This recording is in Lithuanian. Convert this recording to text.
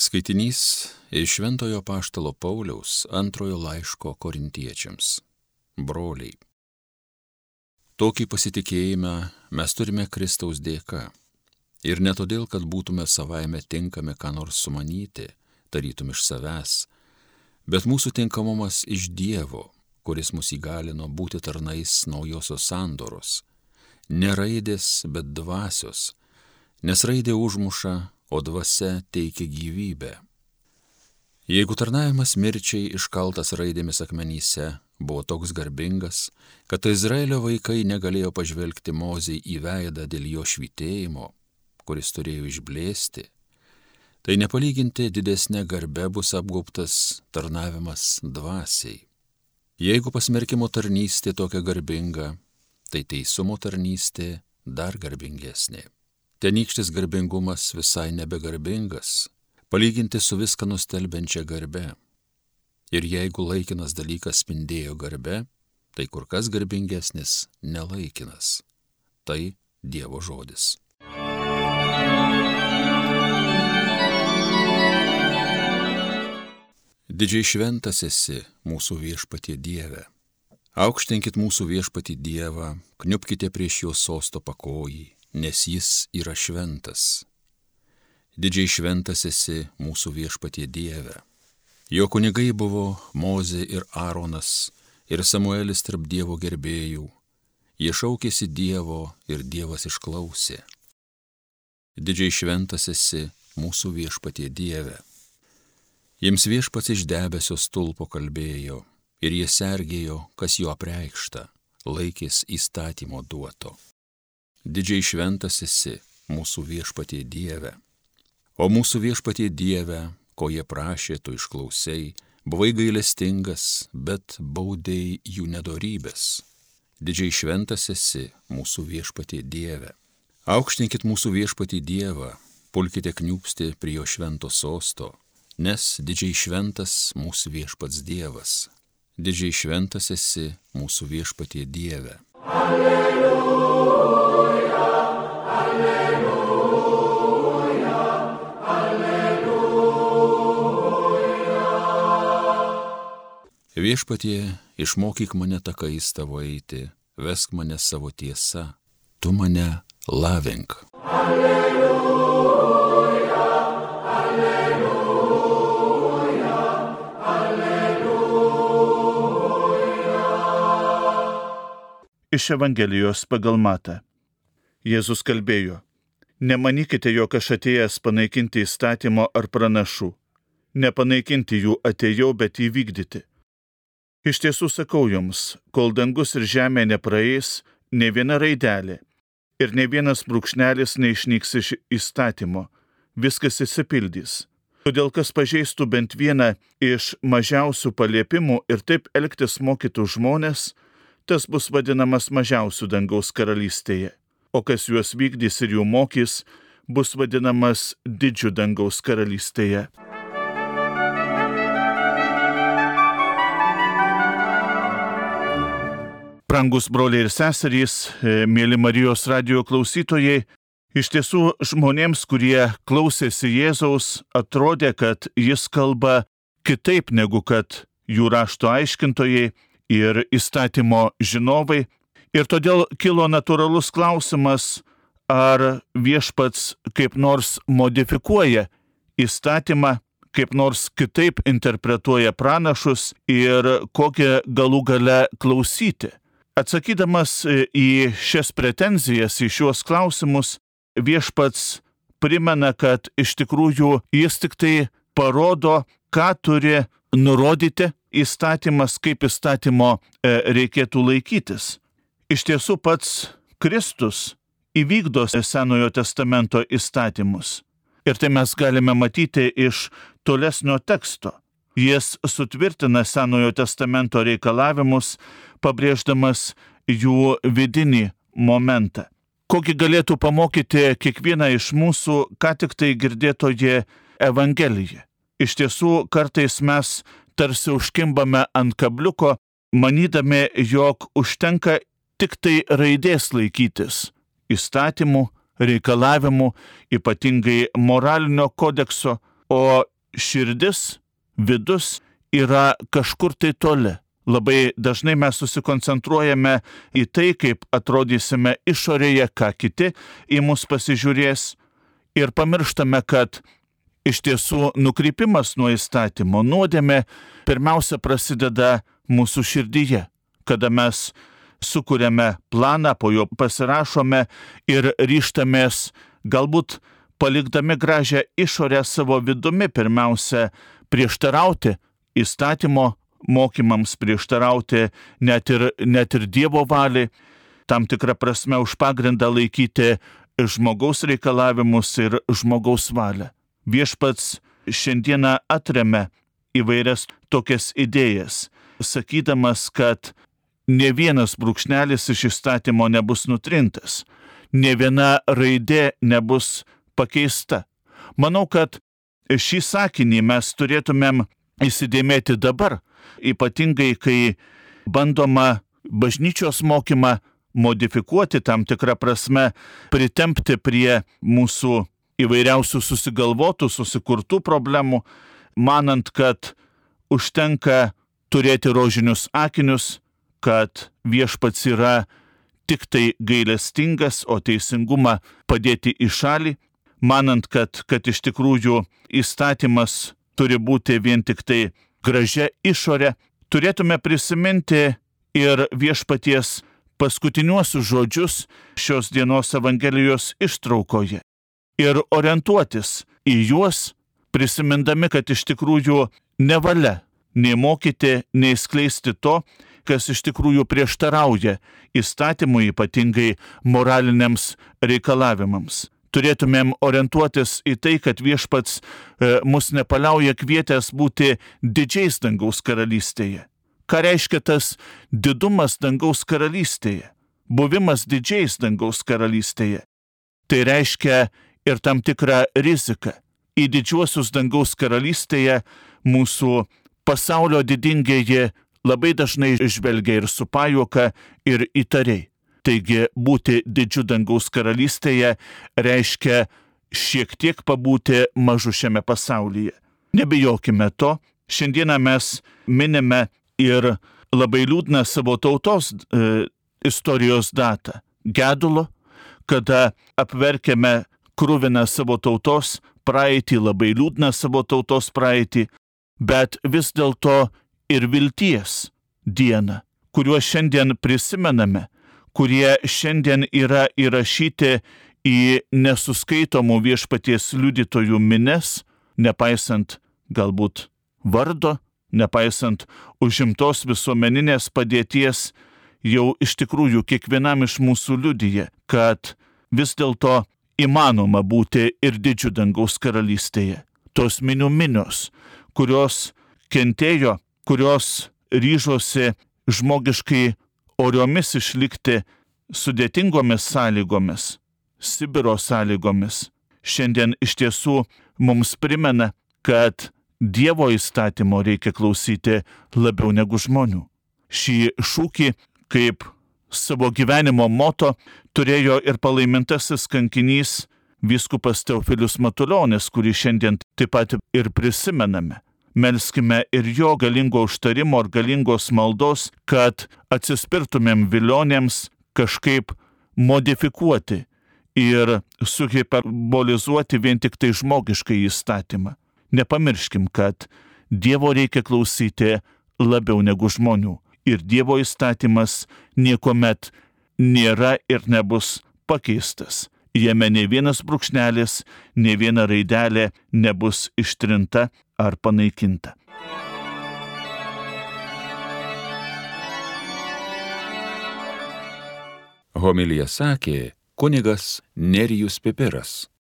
Skaitinys iš Šventojo Paštalo Pauliaus antrojo laiško korintiečiams. Broliai. Tokį pasitikėjimą mes turime Kristaus dėka. Ir ne todėl, kad būtume savaime tinkami ką nors sumanyti, tarytum iš savęs, bet mūsų tinkamumas iš Dievo, kuris mus įgalino būti tarnais naujosios sandoros. Ne raidės, bet dvasios, nes raidė užmuša, o dvasia teikia gyvybę. Jeigu tarnavimas mirčiai iškaltas raidėmis akmenyse buvo toks garbingas, kad Izraelio vaikai negalėjo pažvelgti mozei į veidą dėl jo švitėjimo, kuris turėjo išblėsti, tai nepalyginti didesnė garbe bus apgaubtas tarnavimas dvasiai. Jeigu pasmerkimo tarnystė tokia garbinga, tai teisumo tarnystė dar garbingesnė. Tenykštis garbingumas visai nebegarbingas, palyginti su viską nustelbenčia garbe. Ir jeigu laikinas dalykas spindėjo garbe, tai kur kas garbingesnis nelaikinas. Tai Dievo žodis. Didžiai šventas esi mūsų viešpatie Dieve. Aukštinkit mūsų viešpatį Dievą, kniupkite prieš jo sosto pakojį nes jis yra šventas. Didžiai šventas esi mūsų viešpatie Dieve. Jo kunigai buvo Mozė ir Aaronas ir Samuelis tarp Dievo gerbėjų. Jie šaukėsi Dievo ir Dievas išklausė. Didžiai šventas esi mūsų viešpatie Dieve. Jiems viešpats iš debesio stulpo kalbėjo ir jie sergėjo, kas jo apreikšta, laikės įstatymo duoto didžiai šventas esi mūsų viešpatie Dieve. O mūsų viešpatie Dieve, ko jie prašė, tu išklausai, buvai gailestingas, bet baudėjai jų nedorybės. Didžiai šventas esi mūsų viešpatie Dieve. Aukštinkit mūsų viešpatį Dievą, pulkite kniupsti prie jo švento sosto, nes didžiai šventas mūsų viešpats Dievas. Didžiai šventas esi mūsų viešpatie Dieve. Alleluja. Viešpatie, išmokyk mane takais tavo eiti, vesk mane savo tiesa, tu mane lavink. Alleluja, alleluja, alleluja. Iš Evangelijos pagal matą. Jėzus kalbėjo, nemanykite, jog aš atėjęs panaikinti įstatymo ar pranašų. Nepanaikinti jų atėjau, bet įvykdyti. Iš tiesų sakau jums, kol dangus ir žemė nepraeis, ne viena raidelė ir ne vienas brūkšnelis neišnyks iš įstatymo, viskas įsipildys. Todėl kas pažeistų bent vieną iš mažiausių paliepimų ir taip elgtis mokytų žmonės, tas bus vadinamas mažiausių dangaus karalystėje, o kas juos vykdys ir jų mokys, bus vadinamas didžių dangaus karalystėje. Brangus broliai ir seserys, e, mėly Marijos radio klausytojai, iš tiesų žmonėms, kurie klausėsi Jėzaus, atrodė, kad jis kalba kitaip negu kad jų rašto aiškintojai ir įstatymo žinovai. Ir todėl kilo natūralus klausimas, ar viešpats kaip nors modifikuoja įstatymą, kaip nors kitaip interpretuoja pranašus ir kokią galų gale klausyti. Atsakydamas e, į šias pretenzijas, į šiuos klausimus, viešpats primena, kad iš tikrųjų jis tik tai parodo, ką turi nurodyti įstatymas, kaip įstatymo e, reikėtų laikytis. Iš tiesų pats Kristus įvykdo Senojo testamento įstatymus. Ir tai mes galime matyti iš tolesnio teksto. Jis sutvirtina Senojo testamento reikalavimus, pabrėždamas jų vidinį momentą. Kokį galėtų pamokyti kiekvieną iš mūsų, ką tik tai girdėtoje Evangelija. Iš tiesų, kartais mes tarsi užkimbame ant kabliuko, manydami, jog užtenka tik tai raidės laikytis įstatymų, reikalavimų, ypatingai moralinio kodekso, o širdis, vidus yra kažkur tai toli. Labai dažnai mes susikoncentruojame į tai, kaip atrodysime išorėje, ką kiti į mus pasižiūrės ir pamirštame, kad iš tiesų nukrypimas nuo įstatymo nuodėmė pirmiausia prasideda mūsų širdyje, kada mes sukūrėme planą, po jo pasirašome ir ryštamės galbūt palikdami gražią išorę savo vidumi pirmiausia prieštarauti įstatymo mokymams prieštarauti net ir, net ir Dievo valiai, tam tikrą prasme už pagrindą laikyti žmogaus reikalavimus ir žmogaus valią. Viešpats šiandieną atremia įvairias tokias idėjas, sakydamas, kad ne vienas brūkšnelis iš įstatymo nebus nutrintas, ne viena raidė nebus pakeista. Manau, kad šį sakinį mes turėtumėm įsidėmėti dabar, ypatingai kai bandoma bažnyčios mokymą modifikuoti tam tikrą prasme, pritempti prie mūsų įvairiausių susigalvotų, susikurtų problemų, manant, kad užtenka turėti rožinius akinius, kad viešpats yra tik tai gailestingas, o teisingumą padėti į šalį, manant, kad, kad iš tikrųjų įstatymas turi būti vien tik tai gražia išorė, turėtume prisiminti ir viešpaties paskutiniuosius žodžius šios dienos Evangelijos ištraukoje ir orientuotis į juos, prisimindami, kad iš tikrųjų nevalia nei mokyti, nei skleisti to, kas iš tikrųjų prieštarauja įstatymui ypatingai moraliniams reikalavimams turėtumėm orientuotis į tai, kad viešpats e, mus nepaliauja kvietęs būti didžiais dangaus karalystėje. Ką reiškia tas didumas dangaus karalystėje? Buvimas didžiais dangaus karalystėje. Tai reiškia ir tam tikrą riziką. Į didžiuosius dangaus karalystėje mūsų pasaulio didingieji labai dažnai žvelgia ir su pajuoka, ir įtariai. Taigi būti didžiu dangaus karalystėje reiškia šiek tiek pabūti mažu šiame pasaulyje. Nebijokime to, šiandieną mes minime ir labai liūdną savo tautos e, istorijos datą - gedulo, kada apverkėme krūviną savo tautos praeitį, labai liūdną savo tautos praeitį, bet vis dėlto ir vilties dieną, kuriuos šiandien prisimename kurie šiandien yra įrašyti į nesuskaitomų viešpaties liudytojų mines, nepaisant galbūt vardo, nepaisant užimtos visuomeninės padėties, jau iš tikrųjų kiekvienam iš mūsų liudyje, kad vis dėlto įmanoma būti ir didžių dangaus karalystėje. Tos minių minios, kurios kentėjo, kurios ryžosi žmogiškai oriomis išlikti sudėtingomis sąlygomis, Sibiro sąlygomis, šiandien iš tiesų mums primena, kad Dievo įstatymo reikia klausyti labiau negu žmonių. Šį šūkį kaip savo gyvenimo moto turėjo ir palaimintasis kankinys viskupas Teofilius Matuljonis, kurį šiandien taip pat ir prisimename melskime ir jo galingo užtarimo ar galingos maldos, kad atsispirtumėm vilionėms kažkaip modifikuoti ir suhiperbolizuoti vien tik tai žmogiškai įstatymą. Nepamirškim, kad Dievo reikia klausyti labiau negu žmonių. Ir Dievo įstatymas niekuomet nėra ir nebus pakeistas. Jame ne vienas brūkšnelis, ne viena raidelė nebus ištrinta ar panaikinta. Homilija sakė kunigas Nerijus Pipiras.